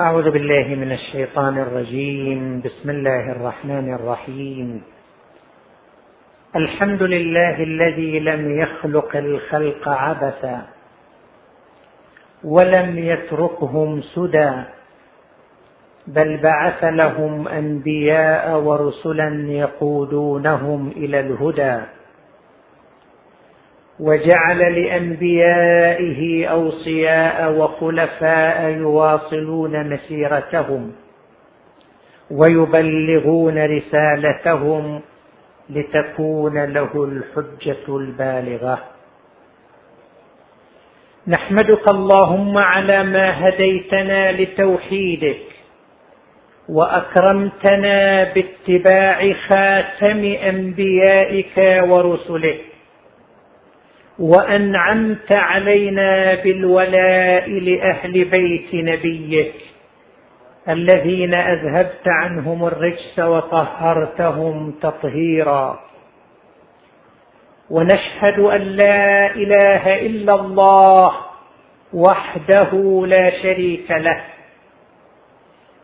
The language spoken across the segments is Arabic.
أعوذ بالله من الشيطان الرجيم. بسم الله الرحمن الرحيم. الحمد لله الذي لم يخلق الخلق عبثا ولم يتركهم سدى بل بعث لهم أنبياء ورسلا يقودونهم إلى الهدى. وجعل لأنبيائه أوصياء وخلفاء يواصلون مسيرتهم ويبلغون رسالتهم لتكون له الحجة البالغة. نحمدك اللهم على ما هديتنا لتوحيدك وأكرمتنا باتباع خاتم أنبيائك ورسلك وأنعمت علينا بالولاء لأهل بيت نبيك الذين أذهبت عنهم الرجس وطهرتهم تطهيرا. ونشهد أن لا إله إلا الله وحده لا شريك له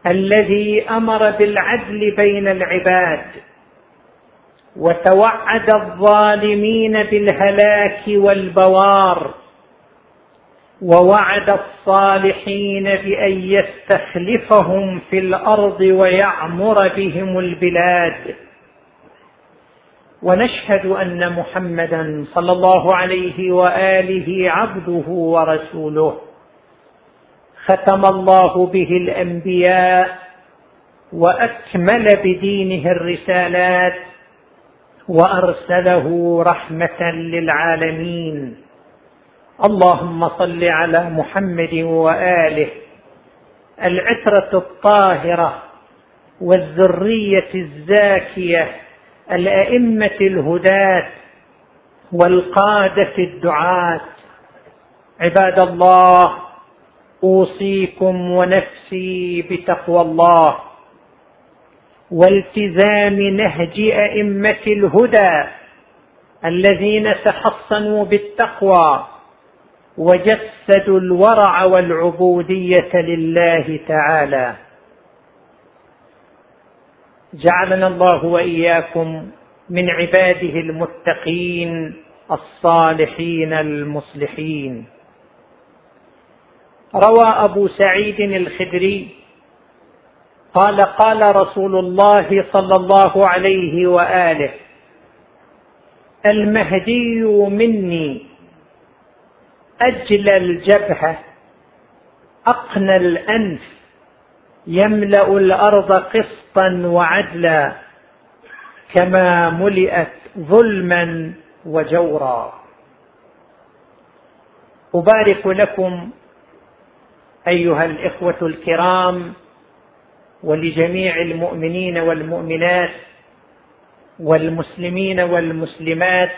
الذي أمر بالعدل بين العباد وتوعد الظالمين بالهلاك والبوار ووعد الصالحين بأن يستخلفهم في الأرض ويعمر بهم البلاد. ونشهد أن محمدا صلى الله عليه وآله عبده ورسوله. ختم الله به الأنبياء وأكمل بدينه الرسالات. وأرسله رحمة للعالمين. اللهم صل على محمد وآله. العترة الطاهرة والذرية الزاكية الأئمة الهداة والقادة الدعاة. عباد الله أوصيكم ونفسي بتقوى الله. والتزام نهج أئمة الهدى الذين تحصنوا بالتقوى وجسدوا الورع والعبودية لله تعالى. جعلنا الله وإياكم من عباده المتقين الصالحين المصلحين. روى أبو سعيد الخدري قال قال رسول الله صلى الله عليه وآله المهدي مني اجلى الجبهة أقنى الأنف يملأ الأرض قسطا وعدلا كما ملئت ظلما وجورا. أبارك لكم أيها الإخوة الكرام ولجميع المؤمنين والمؤمنات والمسلمين والمسلمات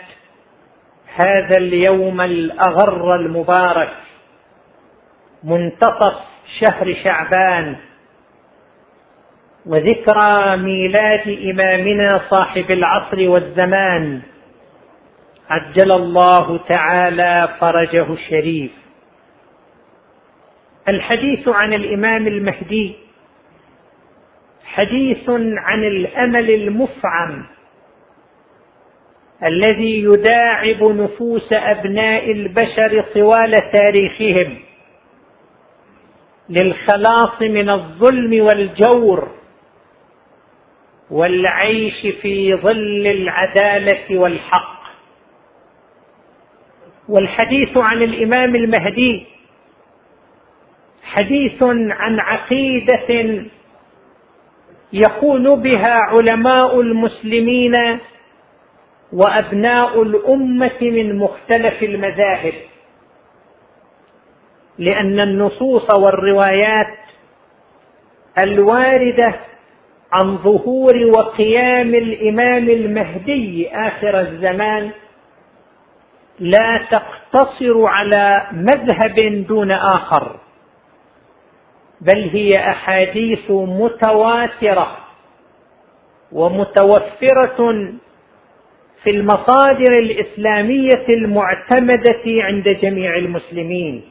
هذا اليوم الأغر المبارك منتصف شهر شعبان وذكرى ميلاد إمامنا صاحب العصر والزمان عجل الله تعالى فرجه الشريف. الحديث عن الإمام المهدي حديث عن الأمل المفعم الذي يداعب نفوس أبناء البشر طوال تاريخهم للخلاص من الظلم والجور والعيش في ظل العدالة والحق. والحديث عن الإمام المهدي حديث عن عقيدة يقول بها علماء المسلمين وأبناء الأمة من مختلف المذاهب. لأن النصوص والروايات الواردة عن ظهور وقيام الإمام المهدي آخر الزمان لا تقتصر على مذهب دون آخر. بل هي أحاديث متواترة ومتوفرة في المصادر الإسلامية المعتمدة عند جميع المسلمين.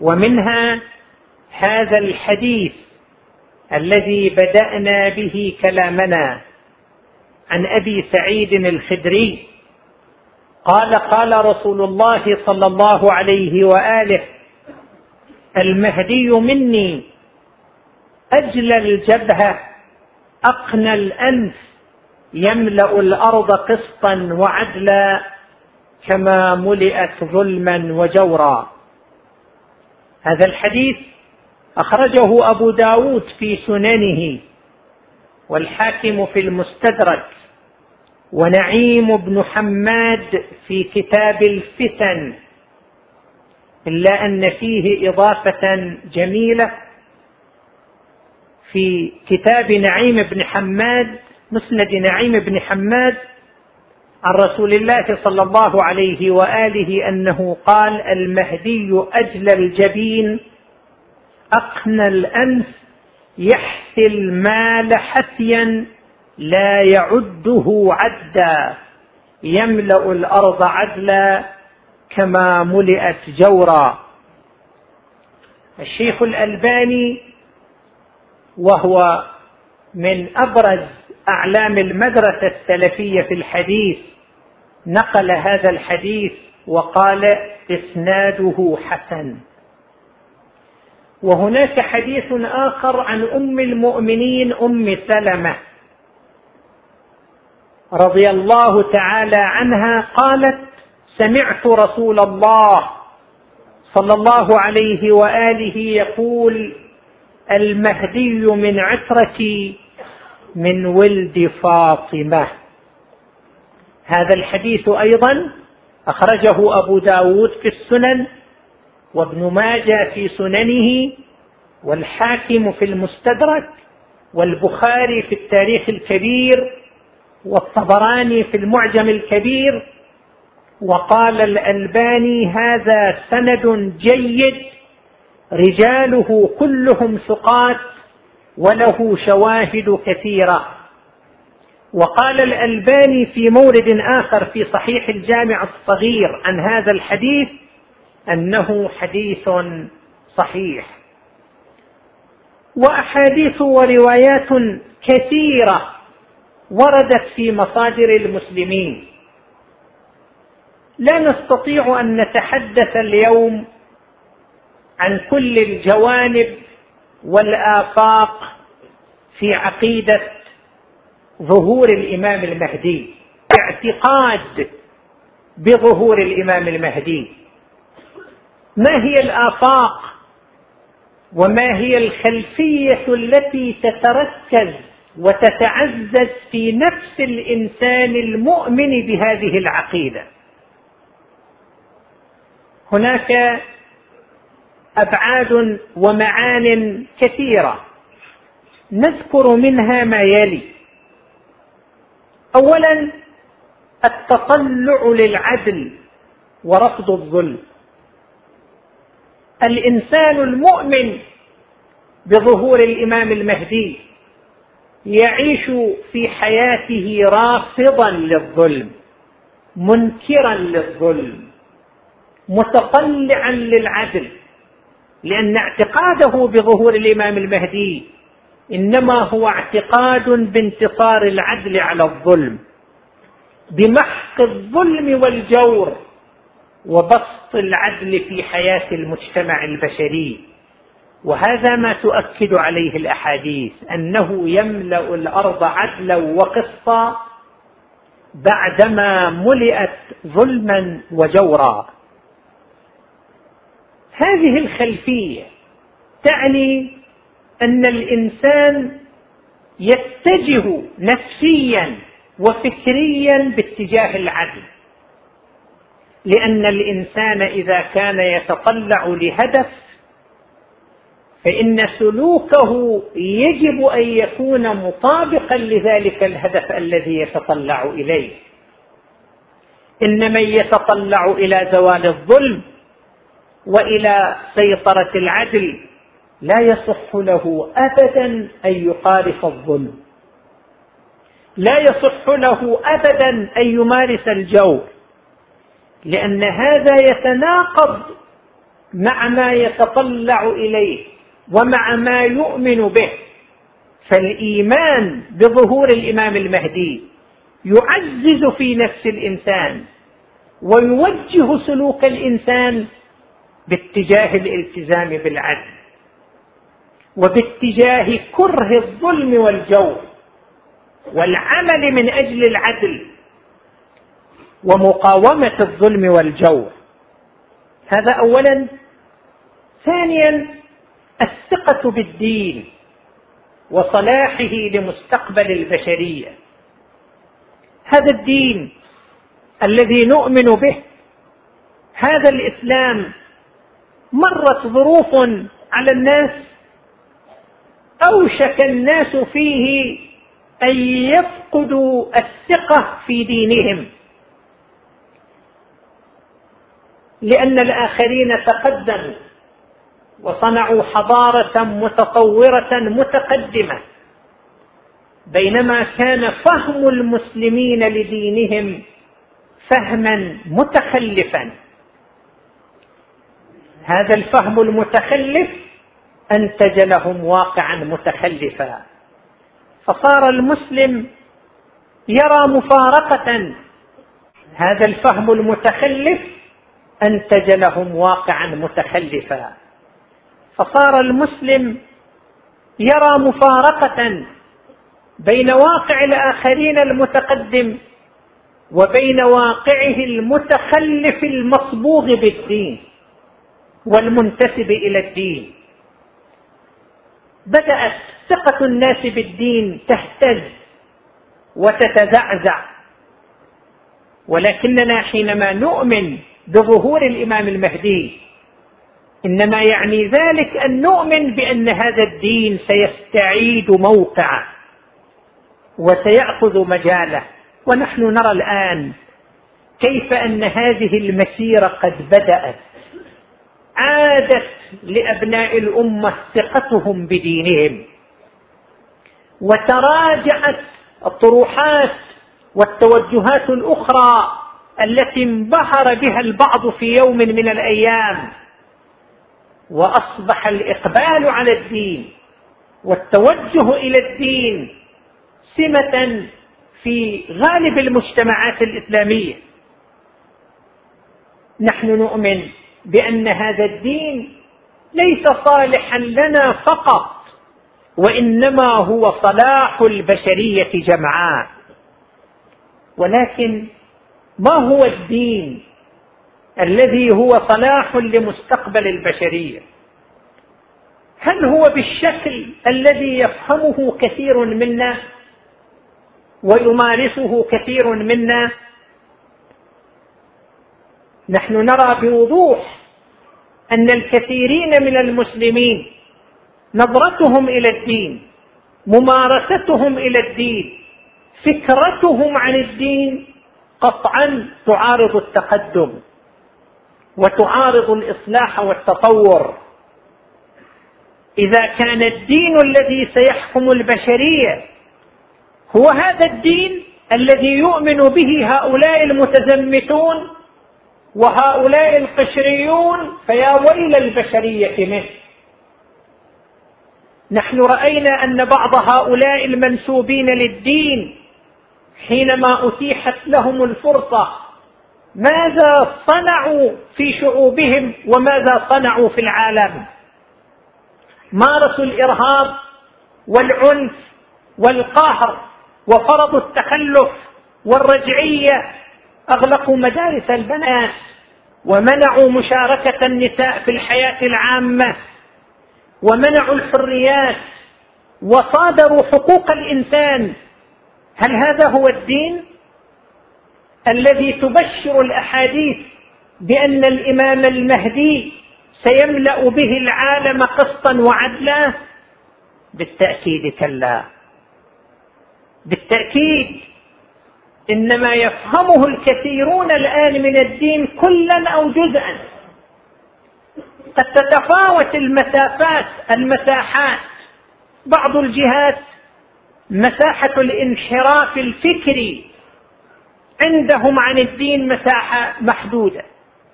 ومنها هذا الحديث الذي بدأنا به كلامنا عن أبي سعيد الخدري. قال قال رسول الله صلى الله عليه وآله المهدي مني. اجلى الجبهة أقنى الأنف يملأ الأرض قسطا وعدلا كما ملئت ظلما وجورا. هذا الحديث أخرجه أبو داود في سننه والحاكم في المستدرك ونعيم بن حماد في كتاب الفتن. إلا أن فيه إضافة جميلة في كتاب نعيم بن حماد مسند نعيم بن حماد عن رسول الله صلى الله عليه وآله أنه قال المهدي اجلى الجبين أقنى الأنف يحثي المال حثيا لا يعده عدا يملأ الأرض عدلا كما ملئت جورا. الشيخ الألباني وهو من أبرز أعلام المدرسة السلفية في الحديث نقل هذا الحديث وقال إسناده حسن. وهناك حديث آخر عن أم المؤمنين أم سلمة رضي الله تعالى عنها قالت سمعت رسول الله صلى الله عليه وآله يقول المهدي من عترتي من ولد فاطمة. هذا الحديث أيضا أخرجه أبو داود في السنن وابن ماجه في سننه والحاكم في المستدرك والبخاري في التاريخ الكبير والطبراني في المعجم الكبير وقال الألباني هذا سند جيد رجاله كلهم ثقات وله شواهد كثيرة. وقال الألباني في مورد آخر في صحيح الجامع الصغير عن هذا الحديث أنه حديث صحيح. وأحاديث وروايات كثيرة وردت في مصادر المسلمين. لا نستطيع أن نتحدث اليوم عن كل الجوانب والآفاق في عقيدة ظهور الإمام المهدي اعتقاد بظهور الإمام المهدي. ما هي الآفاق وما هي الخلفية التي تتركز وتتعزز في نفس الإنسان المؤمن بهذه العقيدة؟ هناك أبعاد ومعان كثيرة نذكر منها ما يلي. اولا التطلع للعدل ورفض الظلم. الإنسان المؤمن بظهور الإمام المهدي يعيش في حياته رافضا للظلم منكرا للظلم. متطلعا للعدل لأن اعتقاده بظهور الإمام المهدي إنما هو اعتقاد بانتصار العدل على الظلم بمحق الظلم والجور وبسط العدل في حياة المجتمع البشري. وهذا ما تؤكد عليه الأحاديث أنه يملأ الأرض عدلا وقسطا بعدما ملئت ظلما وجورا. هذه الخلفية تعني أن الإنسان يتجه نفسيا وفكريا باتجاه العدل. لأن الإنسان إذا كان يتطلع لهدف فإن سلوكه يجب أن يكون مطابقا لذلك الهدف الذي يتطلع إليه. إن من يتطلع إلى زوال الظلم وإلى سيطرة العدل لا يصح له ابدا أن يقارف الظلم. لا يصح له ابدا أن يمارس الجور لأن هذا يتناقض مع ما يتطلع إليه ومع ما يؤمن به. فالإيمان بظهور الإمام المهدي يعزز في نفس الإنسان ويوجه سلوك الإنسان باتجاه الالتزام بالعدل وباتجاه كره الظلم والجور والعمل من أجل العدل ومقاومة الظلم والجور. هذا اولا. ثانيا الثقة بالدين وصلاحه لمستقبل البشرية. هذا الدين الذي نؤمن به هذا الإسلام مرت ظروف على الناس أوشك الناس فيه أن يفقدوا الثقة في دينهم. لأن الآخرين تقدموا وصنعوا حضارة متطورة متقدمة. بينما كان فهم المسلمين لدينهم فهما متخلفا. هذا الفهم المتخلف انتج لهم واقعا متخلفا. فصار المسلم يرى مفارقة. هذا الفهم المتخلف انتج لهم واقعا متخلفا. فصار المسلم يرى مفارقة بين واقع الآخرين المتقدم وبين واقعه المتخلف المصبوغ بالدين. والمنتسب إلى الدين. بدأت ثقة الناس بالدين تهتز وتتزعزع. ولكننا حينما نؤمن بظهور الإمام المهدي إنما يعني ذلك أن نؤمن بأن هذا الدين سيستعيد موقعه وسيأخذ مجاله. ونحن نرى الآن كيف أن هذه المسيرة قد بدأت. عادت لأبناء الأمة ثقتهم بدينهم وتراجعت الطروحات والتوجهات الأخرى التي انبهر بها البعض في يوم من الأيام وأصبح الإقبال على الدين والتوجه إلى الدين سمة في غالب المجتمعات الإسلامية. نحن نؤمن بأن هذا الدين ليس صالحا لنا فقط وإنما هو صلاح البشرية جمعاء ولكن ما هو الدين الذي هو صلاح لمستقبل البشرية؟ هل هو بالشكل الذي يفهمه كثير منا ويمارسه كثير منا؟ نحن نرى بوضوح أن الكثيرين من المسلمين نظرتهم إلى الدين ممارستهم إلى الدين فكرتهم عن الدين قطعا تعارض التقدم وتعارض الإصلاح والتطور. إذا كان الدين الذي سيحكم البشرية هو هذا الدين الذي يؤمن به هؤلاء المتزمتون وهؤلاء القشريون فيا ويل البشرية منه. نحن رأينا أن بعض هؤلاء المنسوبين للدين حينما أتيحت لهم الفرصة ماذا صنعوا في شعوبهم وماذا صنعوا في العالم؟ مارسوا الإرهاب والعنف والقهر وفرضوا التخلف والرجعية أغلقوا مدارس البنات ومنعوا مشاركة النساء في الحياة العامة ومنعوا الحريات وصادروا حقوق الإنسان. هل هذا هو الدين الذي تبشر الأحاديث بأن الإمام المهدي سيملأ به العالم قسطا وعدلا؟ بالتأكيد كلا. بالتأكيد إنما يفهمه الكثيرون الآن من الدين كلا أو جزءا. قد تتفاوت المسافات المساحات. بعض الجهات مساحة الانحراف الفكري عندهم عن الدين مساحة محدودة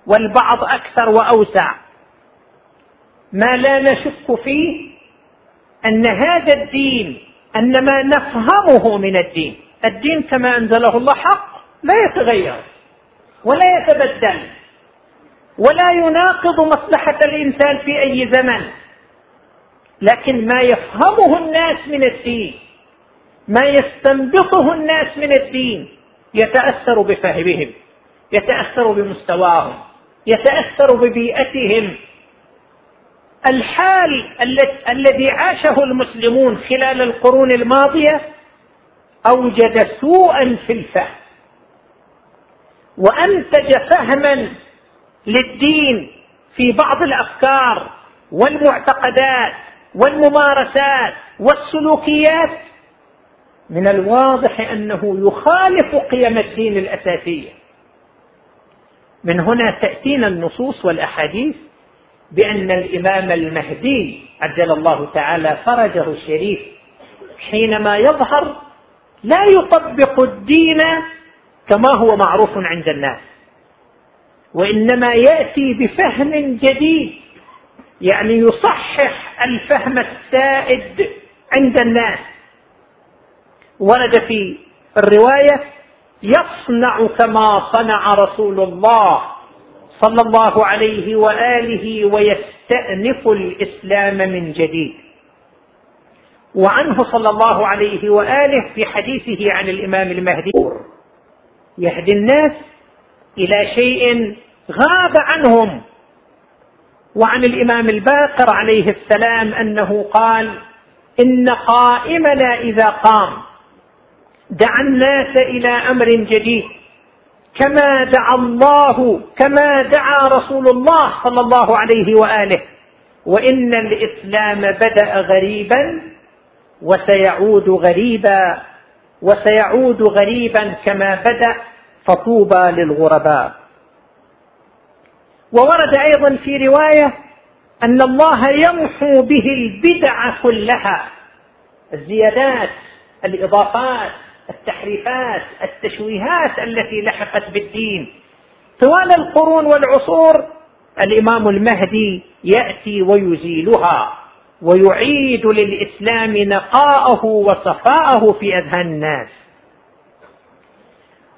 والبعض أكثر وأوسع. ما لا نشك فيه أن هذا الدين أن ما نفهمه من الدين الدين كما أنزله الله حق لا يتغير ولا يتبدل ولا يناقض مصلحة الإنسان في أي زمن. لكن ما يفهمه الناس من الدين ما يستنبطه الناس من الدين يتأثر بفهمهم يتأثر بمستواهم يتأثر ببيئتهم. الحال الذي عاشه المسلمون خلال القرون الماضية أوجد سوءا في الفهم. وأنتج فهما للدين في بعض الأفكار والمعتقدات والممارسات والسلوكيات من الواضح أنه يخالف قيم الدين الأساسية. من هنا تأتينا النصوص والأحاديث بأن الإمام المهدي عجل الله تعالى فرجه الشريف حينما يظهر لا يطبق الدين كما هو معروف عند الناس وإنما يأتي بفهم جديد يعني يصحح الفهم السائد عند الناس. ورد في الرواية يصنع كما صنع رسول الله صلى الله عليه وآله ويستأنف الإسلام من جديد. وعنه صلى الله عليه وآله في حديثه عن الإمام المهدي. يهدي الناس إلى شيء غاب عنهم. وعن الإمام الباقر عليه السلام أنه قال إن قائمنا إذا قام دعا الناس إلى أمر جديد كما دعا الله كما دعا رسول الله صلى الله عليه وآله. وإن الإسلام بدأ غريبا وسيعود غريبا وسيعود غريبا كما بدأ فطوبى للغرباء. وورد أيضا في رواية أن الله يمحو به البدع كلها. الزيادات الإضافات التحريفات التشويهات التي لحقت بالدين. طوال القرون والعصور الإمام المهدي يأتي ويزيلها. ويعيد للإسلام نقاءه وصفاءه في أذهان الناس.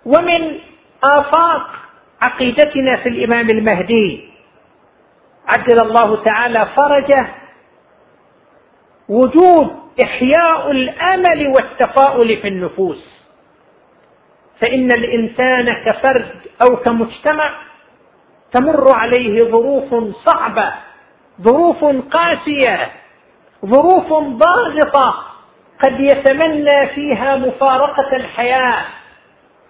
ومن آفاق عقيدتنا في الإمام المهدي عجل الله تعالى فرجه وجود إحياء الأمل والتفاؤل في النفوس. فإن الإنسان كفرد أو كمجتمع تمر عليه ظروف صعبة ظروف قاسية ظروف ضاغطة قد يتمنى فيها مفارقة الحياة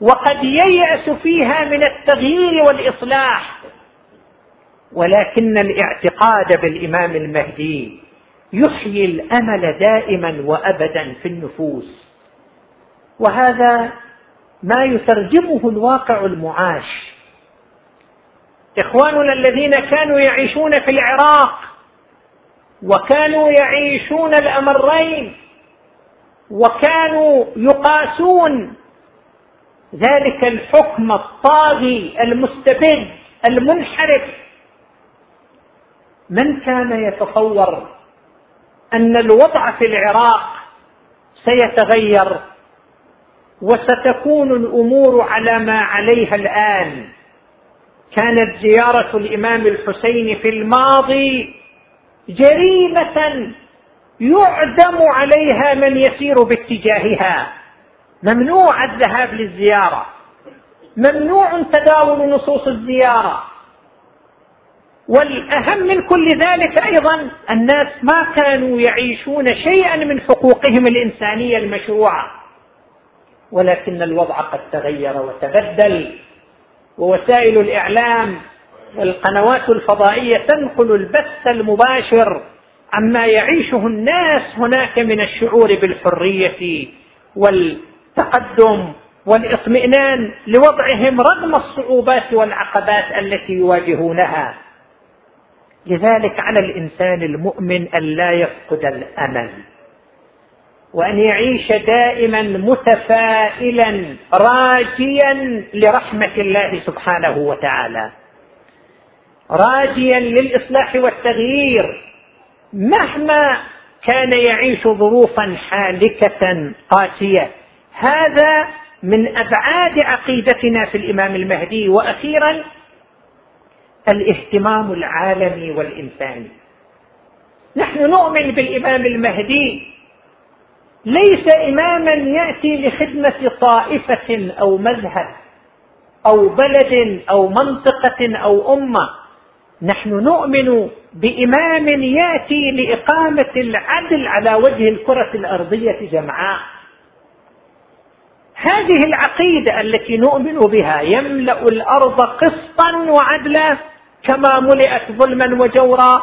وقد ييأس فيها من التغيير والإصلاح. ولكن الاعتقاد بالإمام المهدي يحيي الأمل دائما وأبدا في النفوس. وهذا ما يترجمه الواقع المعاش. إخواننا الذين كانوا يعيشون في العراق وكانوا يعيشون الأمرين وكانوا يقاسون ذلك الحكم الطاغي المستبد المنحرف. من كان يتصور أن الوضع في العراق سيتغير وستكون الأمور على ما عليها الآن؟ كانت زيارة الإمام الحسين في الماضي جريمة يعدم عليها من يسير باتجاهها. ممنوع الذهاب للزيارة. ممنوع تداول نصوص الزيارة. والأهم من كل ذلك أيضا الناس ما كانوا يعيشون شيئا من حقوقهم الإنسانية المشروعة. ولكن الوضع قد تغير وتبدل ووسائل الإعلام والقنوات الفضائية تنقل البث المباشر عما يعيشه الناس هناك من الشعور بالحرية وال التقدم والاطمئنان لوضعهم رغم الصعوبات والعقبات التي يواجهونها. لذلك على الإنسان المؤمن أن لا يفقد الأمل وأن يعيش دائما متفائلا راجيا لرحمة الله سبحانه وتعالى. راجيا للإصلاح والتغيير. مهما كان يعيش ظروفا حالكة قاسية هذا من أبعاد عقيدتنا في الإمام المهدي. وأخيرا الاهتمام العالمي والإنساني. نحن نؤمن بالإمام المهدي. ليس إماما يأتي لخدمة طائفة أو مذهب أو بلد أو منطقة أو أمة. نحن نؤمن بإمام يأتي لإقامة العدل على وجه الكرة الأرضية جمعاء. هذه العقيدة التي نؤمن بها يملأ الأرض قسطا وعدلا كما ملئت ظلما وجورا.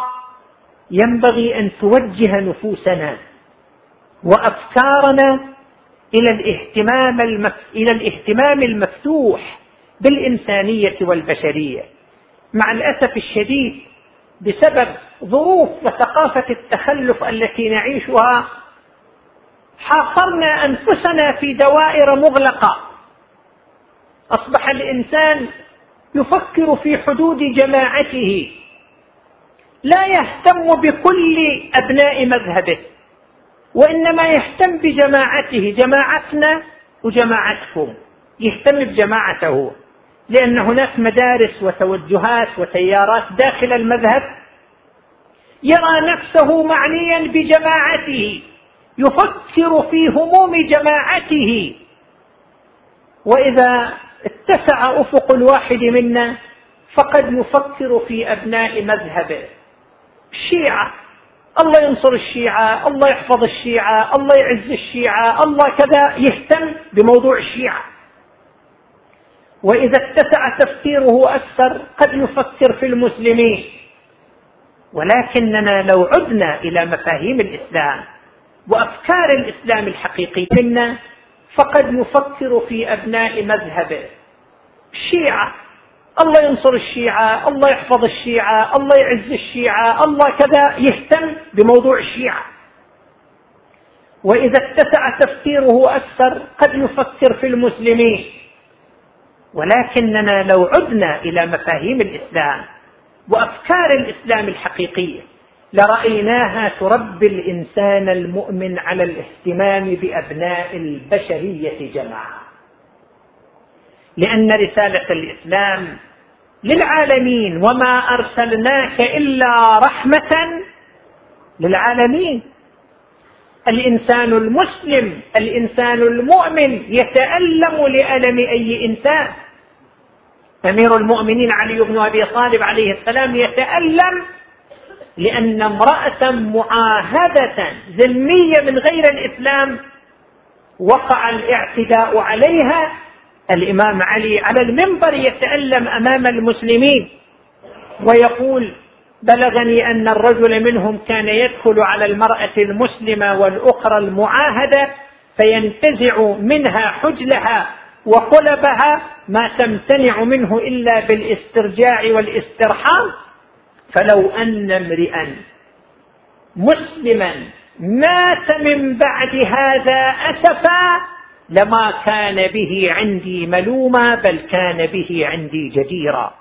ينبغي أن توجه نفوسنا وأفكارنا إلى الاهتمام إلى الاهتمام المفتوح بالإنسانية والبشرية. مع الأسف الشديد بسبب ظروف وثقافة التخلف التي نعيشها حاصرنا أنفسنا في دوائر مغلقة. أصبح الإنسان يفكر في حدود جماعته لا يهتم بكل أبناء مذهبه وإنما يهتم بجماعته جماعتنا وجماعتكم يهتم بجماعته. لأن هناك مدارس وتوجهات وتيارات داخل المذهب يرى نفسه معنيا بجماعته يفكر في هموم جماعته. وإذا اتسع أفق الواحد منا فقد يفكر في أبناء مذهبه. الشيعة الله ينصر الشيعة الله يحفظ الشيعة الله يعز الشيعة الله كذا يهتم بموضوع الشيعة. وإذا اتسع تفكيره أكثر قد يفكر في المسلمين. ولكننا لو عدنا إلى مفاهيم الإسلام وأفكار الإسلام الحقيقي منا فقد يفكر في أبناء مذهبه. الشيعة الله ينصر الشيعة الله يحفظ الشيعة الله يعز الشيعة الله كذا يهتم بموضوع الشيعة. وإذا اتسع تفكيره أكثر قد يفكر في المسلمين. ولكننا لو عدنا إلى مفاهيم الإسلام وأفكار الإسلام الحقيقية لرأيناها تربي الإنسان المؤمن على الاهتمام بأبناء البشرية جماعة. لأن رسالة الإسلام للعالمين وما أرسلناك إلا رحمة للعالمين. الإنسان المسلم الإنسان المؤمن يتألم لألم أي إنسان. أمير المؤمنين علي بن أبي طالب عليه السلام يتألم لأن امرأة معاهدة ذمية من غير الإسلام وقع الاعتداء عليها. الإمام علي على المنبر يتألم أمام المسلمين ويقول بلغني أن الرجل منهم كان يدخل على المرأة المسلمة والأخرى المعاهدة فينتزع منها حجلها وقلبها ما تمتنع منه إلا بالاسترجاع والاسترحام فلو أن امرئا مسلما مات من بعد هذا أسفا لما كان به عندي ملوما بل كان به عندي جديرا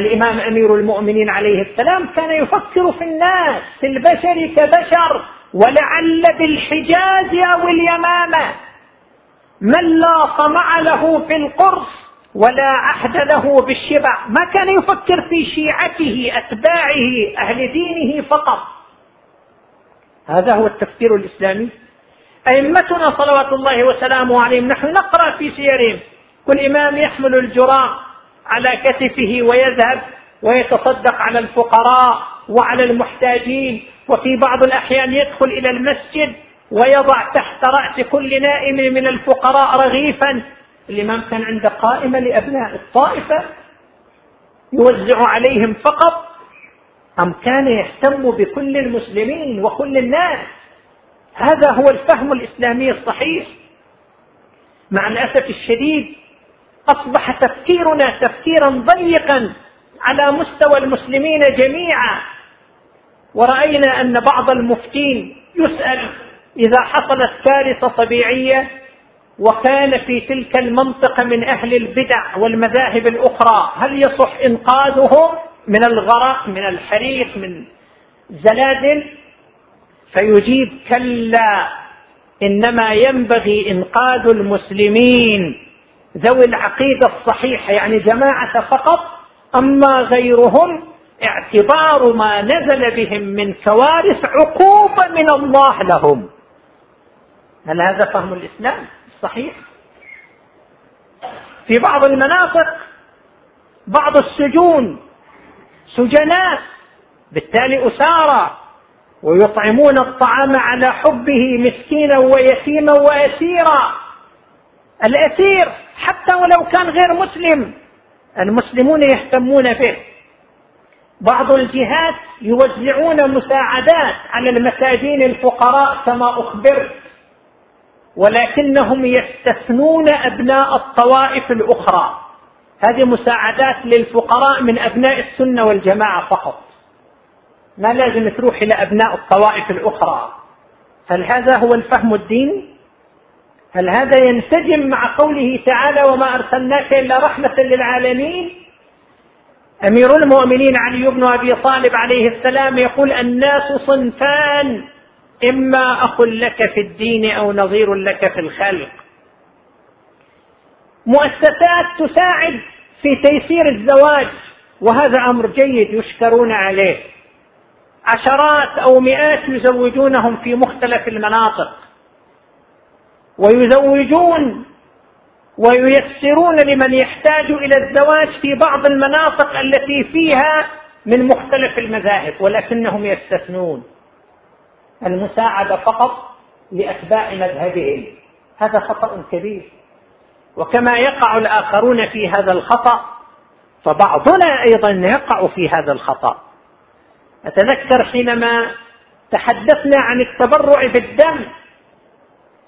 الإمام أمير المؤمنين عليه السلام كان يفكر في الناس في البشر كبشر ولعل بالحجاز أو اليمامة. من لا طمع له في القرص ولا عهد له بالشبع ما كان يفكر في شيعته أتباعه أهل دينه فقط. هذا هو التفكير الإسلامي. أئمتنا صلوات الله وسلامه عليهم نحن نقرأ في سيرهم. كل إمام يحمل الجراء على كتفه ويذهب ويتصدق على الفقراء وعلى المحتاجين وفي بعض الأحيان يدخل إلى المسجد ويضع تحت رأس كل نائم من الفقراء رغيفا الامام كان عنده قائمة لأبناء الطائفة يوزع عليهم فقط. أم كان يهتم بكل المسلمين وكل الناس؟ هذا هو الفهم الإسلامي الصحيح. مع الأسف الشديد أصبح تفكيرنا تفكيرا ضيقا على مستوى المسلمين جميعا. ورأينا أن بعض المفتين يسأل إذا حصلت كارثه طبيعية وكان في تلك المنطقة من أهل البدع والمذاهب الأخرى هل يصح انقاذهم من الغرق من الحريق من زلازل؟ فيجيب كلا إنما ينبغي إنقاذ المسلمين. ذوي العقيدة الصحيحة يعني جماعة فقط أما غيرهم اعتبار ما نزل بهم من كوارث عقوبة من الله لهم. هل هذا فهم الإسلام؟ الصحيح في بعض المناطق بعض السجون سجناء بالتالي أسارى ويطعمون الطعام على حبه مسكينا ويتيما وأسيرا. الأسير حتى ولو كان غير مسلم المسلمون يهتمون به. بعض الجهات يوزعون مساعدات على المساجين الفقراء كما أخبرت ولكنهم يستثنون أبناء الطوائف الأخرى. هذه مساعدات للفقراء من أبناء السنة والجماعة فقط. ما لازم تروح إلى أبناء الطوائف الأخرى. هل هذا هو الفهم الديني هل هذا ينسجم مع قوله تعالى وما أرسلناك إلا رحمة للعالمين؟ أمير المؤمنين علي بن أبي طالب عليه السلام يقول الناس صنفان. إما أخ لك في الدين أو نظير لك في الخلق. مؤسسات تساعد في تيسير الزواج وهذا أمر جيد يشكرون عليه. عشرات أو مئات يزوجونهم في مختلف المناطق. ويزوجون وييسرون لمن يحتاج إلى الزواج في بعض المناطق التي فيها من مختلف المذاهب ولكنهم يستثنون. المساعدة فقط لأتباع مذهبهم. هذا خطأ كبير. وكما يقع الآخرون في هذا الخطأ فبعضنا أيضا يقع في هذا الخطأ. أتذكر حينما تحدثنا عن التبرع بالدم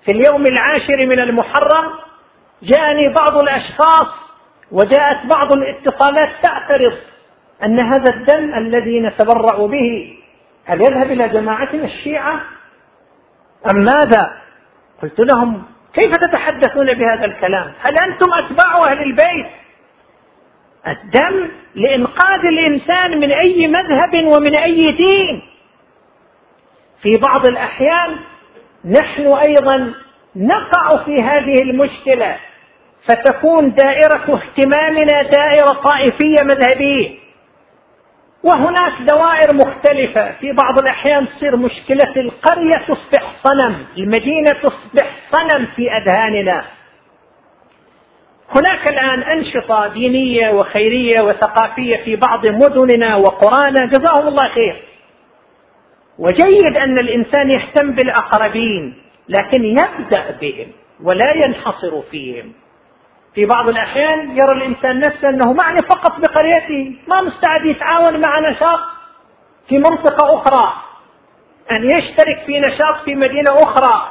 في اليوم العاشر من المحرم جاءني بعض الأشخاص وجاءت بعض الاتصالات تعترض أن هذا الدم الذي نتبرع به هل يذهب إلى جماعتنا الشيعة أم ماذا؟ قلت لهم كيف تتحدثون بهذا الكلام؟ هل أنتم أتباع أهل البيت؟ الدم لإنقاذ الإنسان من أي مذهب ومن أي دين في بعض الأحيان نحن أيضا نقع في هذه المشكلة فتكون دائرة اهتمامنا دائرة طائفية مذهبية وهناك دوائر مختلفة. في بعض الأحيان تصير مشكلة القرية تصبح صنم المدينة تصبح صنم في أذهاننا. هناك الآن أنشطة دينية وخيرية وثقافية في بعض مدننا وقرانا. جزاهم الله خير. وجيد أن الإنسان يهتم بالأقربين لكن يبدأ بهم ولا ينحصر فيهم. في بعض الأحيان يرى الإنسان نفسه أنه معني فقط بقريته ما مستعد يتعاون مع نشاط في منطقة أخرى أن يشترك في نشاط في مدينة أخرى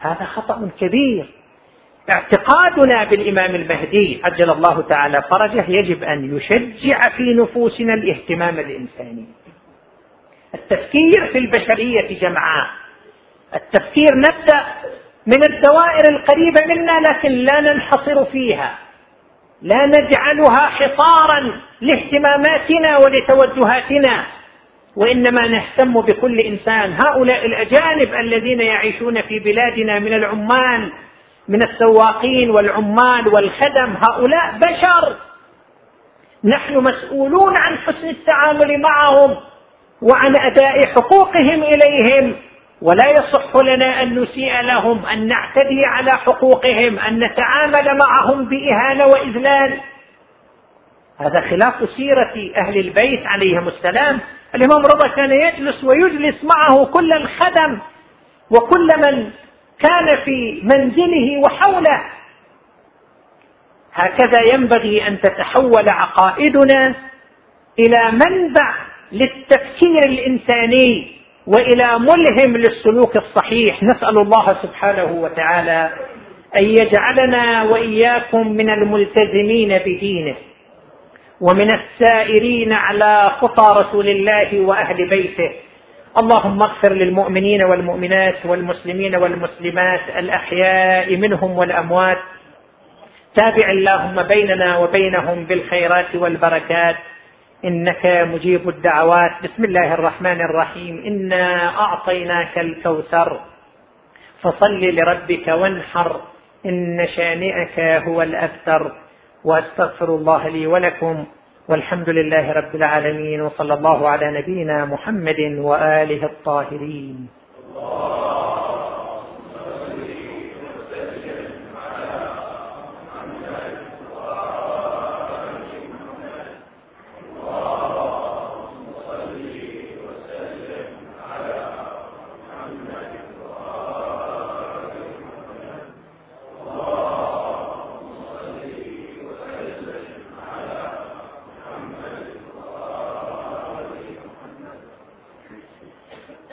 هذا خطأ كبير اعتقادنا بالإمام المهدي عجل الله تعالى فرجه يجب أن يشجع في نفوسنا الاهتمام الإنساني. التفكير في البشرية جمعاء. التفكير نبدأ من الدوائر القريبة منا لكن لا ننحصر فيها. لا نجعلها حصارا لاهتماماتنا ولتوجهاتنا وإنما نهتم بكل إنسان. هؤلاء الأجانب الذين يعيشون في بلادنا من العمال من السواقين والعمال والخدم هؤلاء بشر. نحن مسؤولون عن حسن التعامل معهم وعن أداء حقوقهم إليهم. ولا يصح لنا أن نسيء لهم أن نعتدي على حقوقهم أن نتعامل معهم بإهانة وإذلال. هذا خلاف سيرة أهل البيت عليهم السلام. الإمام رضا كان يجلس ويجلس معه كل الخدم وكل من كان في منزله وحوله. هكذا ينبغي أن تتحول عقائدنا إلى منبع للتفكير الإنساني. وإلى ملهم للسلوك الصحيح نسأل الله سبحانه وتعالى أن يجعلنا وإياكم من الملتزمين بدينه ومن السائرين على خطى رسول الله وأهل بيته. اللهم اغفر للمؤمنين والمؤمنات والمسلمين والمسلمات الأحياء منهم والأموات. تابع اللهم بيننا وبينهم بالخيرات والبركات. إنك مجيب الدعوات. بسم الله الرحمن الرحيم. إنا أعطيناك الكوثر. فصل لربك وانحر. إن شانئك هو الأبتر. وأستغفر الله لي ولكم. والحمد لله رب العالمين. وصلى الله على نبينا محمد وآله الطاهرين.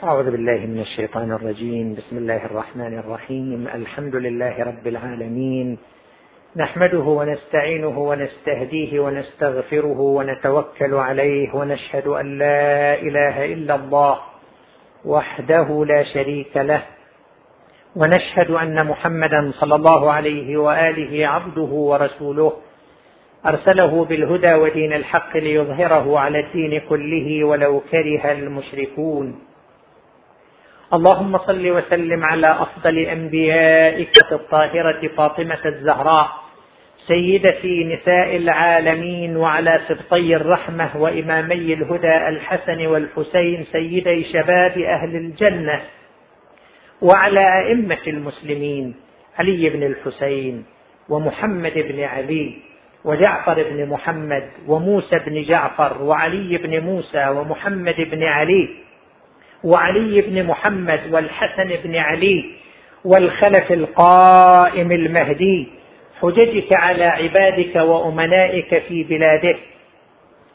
أعوذ بالله من الشيطان الرجيم. بسم الله الرحمن الرحيم. الحمد لله رب العالمين. نحمده ونستعينه ونستهديه ونستغفره ونتوكل عليه ونشهد أن لا إله إلا الله وحده لا شريك له. ونشهد أن محمدا صلى الله عليه وآله عبده ورسوله. أرسله بالهدى ودين الحق ليظهره على الدين كله ولو كره المشركون. اللهم صل وسلم على أفضل أنبيائك الطاهرة فاطمة الزهراء سيده نساء العالمين وعلى سبطي الرحمة وإمامي الهدى الحسن والحسين سيدي شباب أهل الجنة وعلى أئمة المسلمين علي بن الحسين ومحمد بن علي. وجعفر بن محمد وموسى بن جعفر وعلي بن موسى ومحمد بن علي وعلي بن محمد والحسن بن علي والخلف القائم المهدي حججك على عبادك وأمنائك في بلادك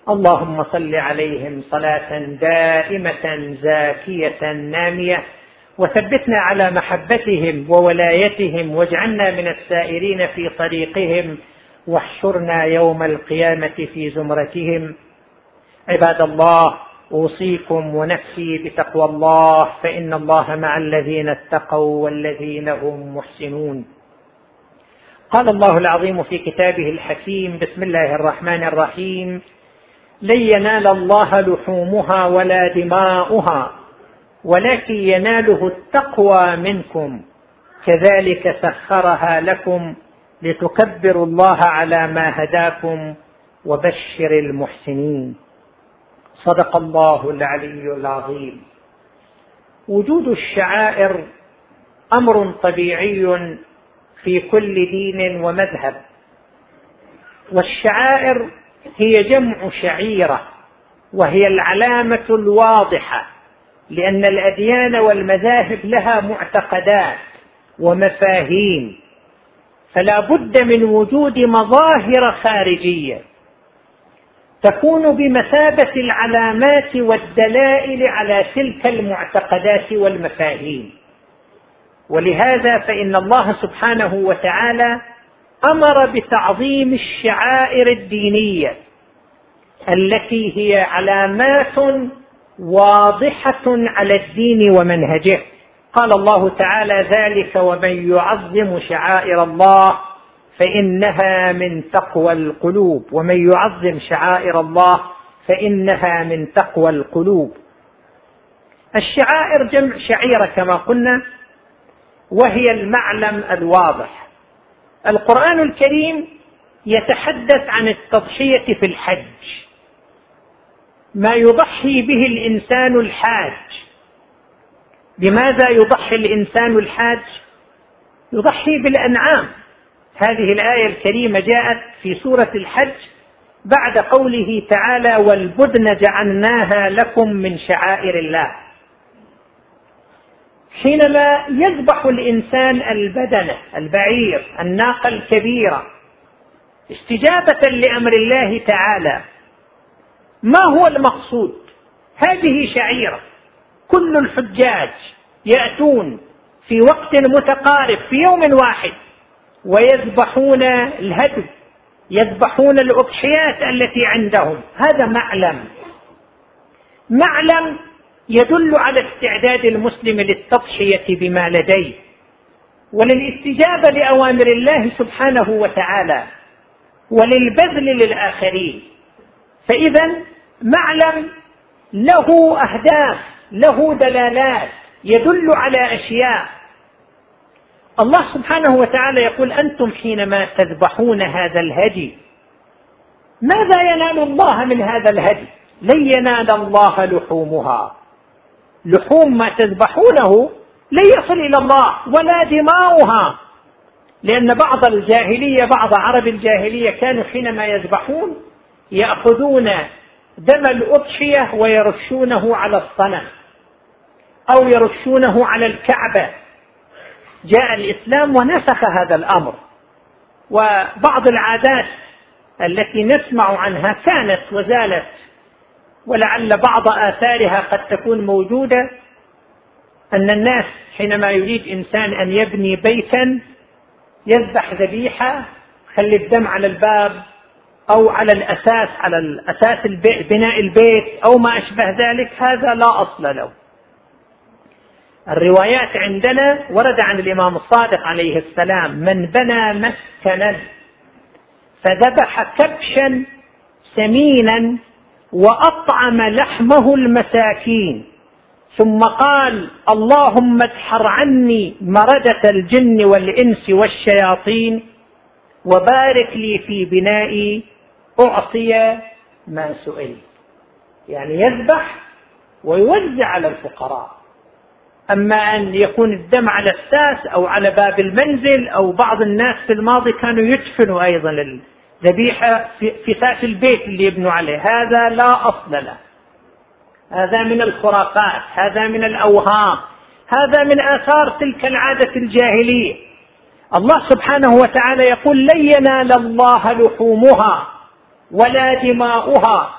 اللهم صل عليهم صلاة دائمة زاكية نامية وثبتنا على محبتهم وولايتهم واجعلنا من السائرين في طريقهم واحشرنا يوم القيامة في زمرتهم. عباد الله أوصيكم ونفسي بتقوى الله فإن الله مع الذين اتقوا والذين هم محسنون. قال الله العظيم في كتابه الحكيم بسم الله الرحمن الرحيم لن ينال الله لحومها ولا دماؤها ولكن يناله التقوى منكم كذلك سخرها لكم لتكبروا الله على ما هداكم وبشر المحسنين. صدق الله العلي العظيم. وجود الشعائر أمر طبيعي في كل دين ومذهب. والشعائر هي جمع شعيرة وهي العلامة الواضحة لأن الأديان والمذاهب لها معتقدات ومفاهيم. فلا بد من وجود مظاهر خارجية تكون بمثابة العلامات والدلائل على تلك المعتقدات والمفاهيم. ولهذا فإن الله سبحانه وتعالى أمر بتعظيم الشعائر الدينية التي هي علامات واضحة على الدين ومنهجه. قال الله تعالى ذلك ومن يعظم شعائر الله فإنها من تقوى القلوب. ومن يعظم شعائر الله فإنها من تقوى القلوب. الشعائر جمع شعيرة كما قلنا وهي المعلم الواضح. القرآن الكريم يتحدث عن التضحية في الحج. ما يضحي به الإنسان الحاج بماذا يضحي الإنسان الحاج؟ يضحي بالأنعام. هذه الآية الكريمة جاءت في سورة الحج بعد قوله تعالى والبدن جعلناها لكم من شعائر الله حينما يذبح الإنسان البدنة البعير الناقة الكبيرة استجابة لأمر الله تعالى ما هو المقصود؟ هذه شعيرة. كل الحجاج يأتون في وقت متقارب في يوم واحد ويذبحون الهدي يذبحون الأضحيات التي عندهم. هذا معلم. معلم يدل على استعداد المسلم للتضحية بما لديه وللاستجابة لأوامر الله سبحانه وتعالى وللبذل للآخرين. فإذا معلم له أهداف له دلالات يدل على أشياء. الله سبحانه وتعالى يقول أنتم حينما تذبحون هذا الهدي ماذا ينال الله من هذا الهدي؟ لن ينال الله لحومها. لحوم ما تذبحونه لن يصل إلى الله ولا دماؤها. لأن بعض الجاهلية بعض عرب الجاهلية كانوا حينما يذبحون يأخذون دم الاضحيه ويرشونه على الصنم أو يرشونه على الكعبة. جاء الإسلام ونسخ هذا الأمر. وبعض العادات التي نسمع عنها كانت وزالت ولعل بعض آثارها قد تكون موجودة. أن الناس حينما يريد إنسان أن يبني بيتا يذبح ذبيحة خلي الدم على الباب أو على الأساس على الأساس بناء البيت أو ما أشبه ذلك هذا لا أصل له. الروايات عندنا ورد عن الإمام الصادق عليه السلام من بنى مسكنا فذبح كبشا سمينا وأطعم لحمه المساكين ثم قال اللهم ادحر عني مردة الجن والإنس والشياطين وبارك لي في بنائي أعطي ما سئل. يعني يذبح ويوزع على الفقراء. أما أن يكون الدم على الساس أو على باب المنزل أو بعض الناس في الماضي كانوا يدفنوا أيضا ذبيحة في ساس البيت اللي يبنوا عليه. هذا لا أصل له. هذا من الخرافات هذا من الأوهام هذا من آثار تلك العادة الجاهلية. الله سبحانه وتعالى يقول لن ينال الله لحومها. ولا دماؤها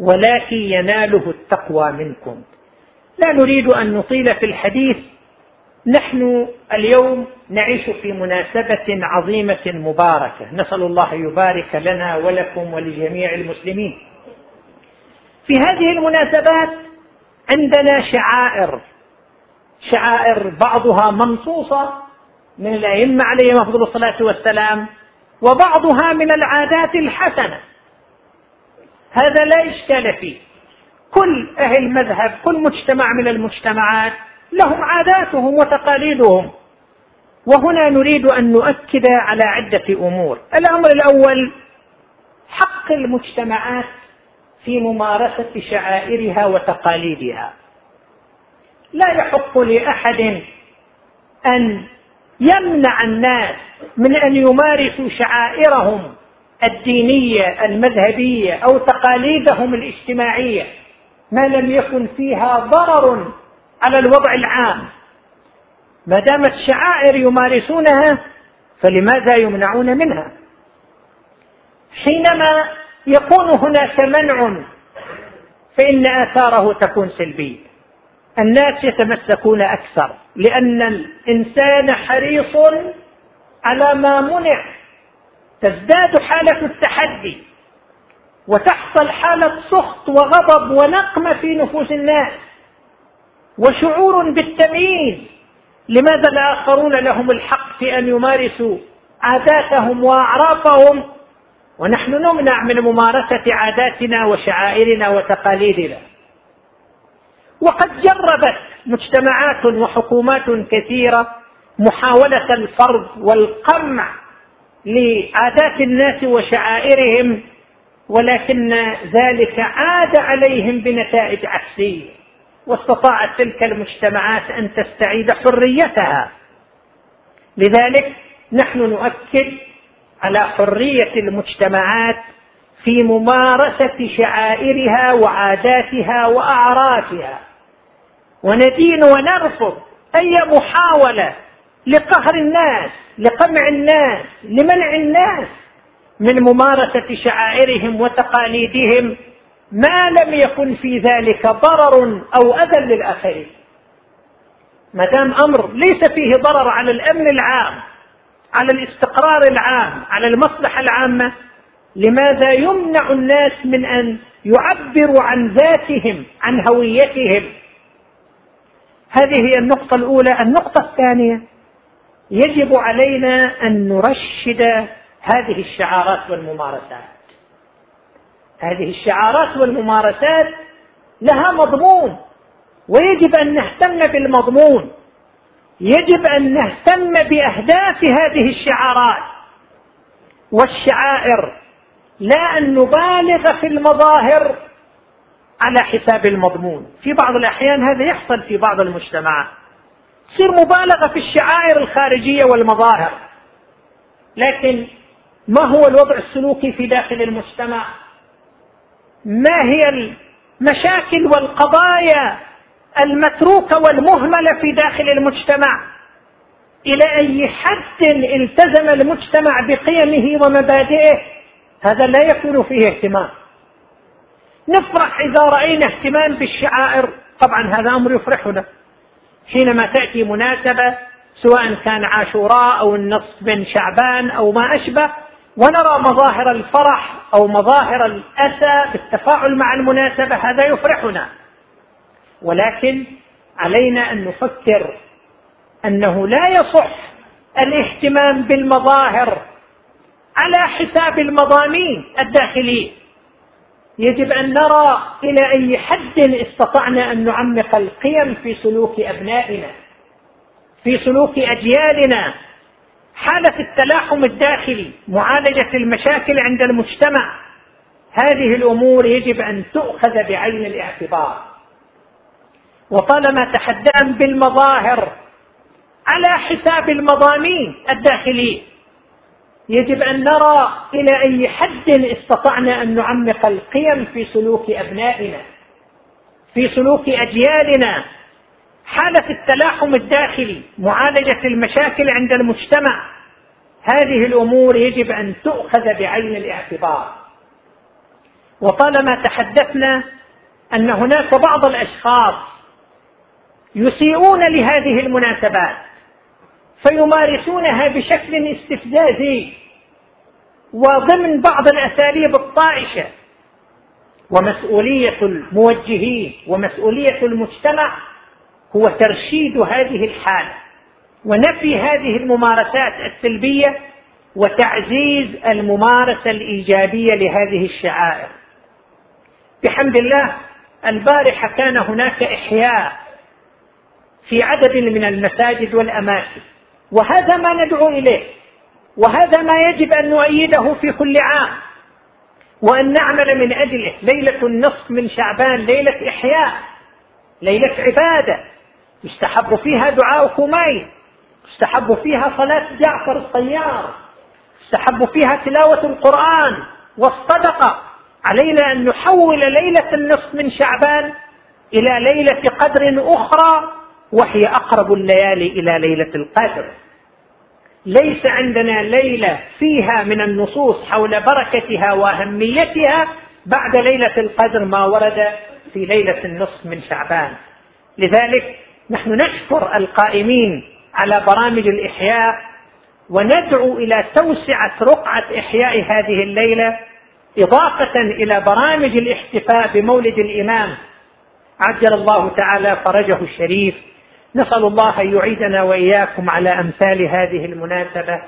ولكن يناله التقوى منكم. لا نريد أن نطيل في الحديث. نحن اليوم نعيش في مناسبة عظيمة مباركة، نسأل الله يبارك لنا ولكم ولجميع المسلمين. في هذه المناسبات عندنا شعائر. شعائر بعضها منصوصة من الأئمة عليهم أفضل الصلاة والسلام. وبعضها من العادات الحسنة. هذا لا إشكال فيه. كل أهل مذهب كل مجتمع من المجتمعات لهم عاداتهم وتقاليدهم. وهنا نريد أن نؤكد على عدة أمور. الأمر الأول حق المجتمعات في ممارسة شعائرها وتقاليدها. لا يحق لأحد أن يمنع الناس من أن يمارسوا شعائرهم الدينية المذهبية أو تقاليدهم الاجتماعية ما لم يكن فيها ضرر على الوضع العام. ما دامت شعائر يمارسونها فلماذا يمنعون منها؟ حينما يكون هناك منع فإن آثاره تكون سلبية. الناس يتمسكون أكثر لأن الإنسان حريص على ما منع. تزداد حالة التحدي وتحصل حالة سخط وغضب ونقمة في نفوس الناس. وشعور بالتمييز. لماذا الآخرون لهم الحق في أن يمارسوا عاداتهم وأعرافهم ونحن نمنع من ممارسة عاداتنا وشعائرنا وتقاليدنا. وقد جربت مجتمعات وحكومات كثيرة محاولة الفرض والقمع لعادات الناس وشعائرهم ولكن ذلك عاد عليهم بنتائج عكسية. واستطاعت تلك المجتمعات أن تستعيد حريتها. لذلك نحن نؤكد على حرية المجتمعات في ممارسة شعائرها وعاداتها واعرافها وندين ونرفض. أي محاولة لقهر الناس لقمع الناس لمنع الناس من ممارسة شعائرهم وتقاليدهم. ما لم يكن في ذلك ضرر أو أذى للآخرين. ما دام أمر ليس فيه ضرر على الأمن العام على الاستقرار العام على المصلحة العامة لماذا يمنع الناس من أن يعبروا عن ذاتهم عن هويتهم؟ هذه هي النقطة الأولى. النقطة الثانية يجب علينا أن نرشد هذه الشعارات والممارسات. هذه الشعارات والممارسات لها مضمون ويجب أن نهتم بالمضمون. يجب أن نهتم بأهداف هذه الشعارات. والشعائر لا أن نبالغ في المظاهر. على حساب المضمون. في بعض الأحيان هذا يحصل في بعض المجتمعات تصير مبالغة في الشعائر الخارجية والمظاهر. لكن ما هو الوضع السلوكي في داخل المجتمع؟ ما هي المشاكل والقضايا المتروكة والمهملة في داخل المجتمع؟ إلى أي حد التزم المجتمع بقيمه ومبادئه؟ هذا لا يكون فيه اهتمام. نفرح إذا رأينا اهتمام بالشعائر. طبعا هذا أمر يفرحنا. حينما تأتي مناسبة سواء كان عاشوراء أو النصف من شعبان أو ما أشبه ونرى مظاهر الفرح أو مظاهر الأسى بالتفاعل مع المناسبة هذا يفرحنا. ولكن علينا أن نفكر أنه لا يصح الاهتمام بالمظاهر على حساب المضامين الداخليه يجب أن نرى إلى أي حد استطعنا أن نعمق القيم في سلوك أبنائنا في سلوك أجيالنا. حالة التلاحم الداخلي معالجة المشاكل عند المجتمع هذه الأمور يجب أن تؤخذ بعين الاعتبار. وطالما تحدثنا بالمظاهر على حساب المضامين الداخليه يجب أن نرى إلى أي حد استطعنا أن نعمق القيم في سلوك أبنائنا في سلوك أجيالنا. حالة التلاحم الداخلي معالجة المشاكل عند المجتمع هذه الأمور يجب أن تؤخذ بعين الاعتبار. وطالما تحدثنا أن هناك بعض الأشخاص يسيئون لهذه المناسبات فيمارسونها بشكل استفزازي. وضمن بعض الأساليب الطائشة ومسؤولية الموجهين ومسؤولية المجتمع هو ترشيد هذه الحالة ونفي هذه الممارسات السلبية وتعزيز الممارسة الإيجابية لهذه الشعائر. بحمد الله البارحة كان هناك إحياء في عدد من المساجد والأماكن وهذا ما ندعو إليه. وهذا ما يجب أن نؤيده في كل عام. وأن نعمل من أجله. ليلة النصف من شعبان ليلة إحياء ليلة عبادة. يستحب فيها دعاء كميل يستحب فيها صلاة جعفر الطيار يستحب فيها تلاوة القرآن والصدقة. علينا أن نحول ليلة النصف من شعبان إلى ليلة قدر أخرى وهي أقرب الليالي إلى ليلة القدر. ليس عندنا ليلة فيها من النصوص حول بركتها وأهميتها بعد ليلة القدر ما ورد في ليلة النصف من شعبان. لذلك نحن نشكر القائمين على برامج الإحياء وندعو إلى توسعة رقعة إحياء هذه الليلة إضافة إلى برامج الاحتفاء بمولد الإمام. عجل الله تعالى فرجه الشريف. نسأل الله أن يعيدنا وإياكم على أمثال هذه المناسبة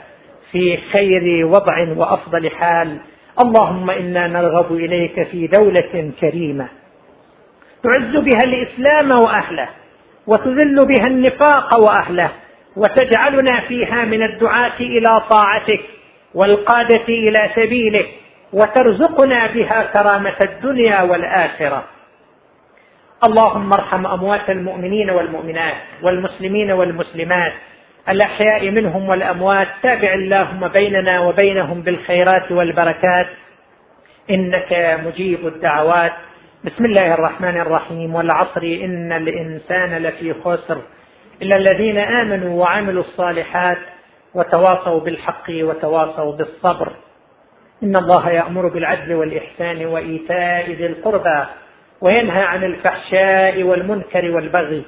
في خير وضع وأفضل حال. اللهم إنا نرغب إليك في دولة كريمة. تعز بها الإسلام وأهله وتذل بها النفاق وأهله وتجعلنا فيها من الدعاة إلى طاعتك والقادة إلى سبيلك وترزقنا بها كرامة الدنيا والآخرة. اللهم ارحم أموات المؤمنين والمؤمنات والمسلمين والمسلمات. الأحياء منهم والأموات تابع اللهم بيننا وبينهم بالخيرات والبركات. إنك مجيب الدعوات. بسم الله الرحمن الرحيم. والعصر إن الإنسان لفي خسر. إلا الذين آمنوا وعملوا الصالحات وتواصوا بالحق وتواصوا بالصبر. إن الله يأمر بالعدل والإحسان وإيتاء ذي القربى. وينهى عن الفحشاء والمنكر والبغي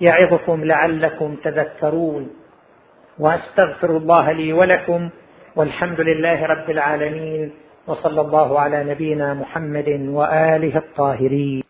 يعظكم لعلكم تذكرون. وأستغفر الله لي ولكم والحمد لله رب العالمين وصلى الله على نبينا محمد وآله الطاهرين.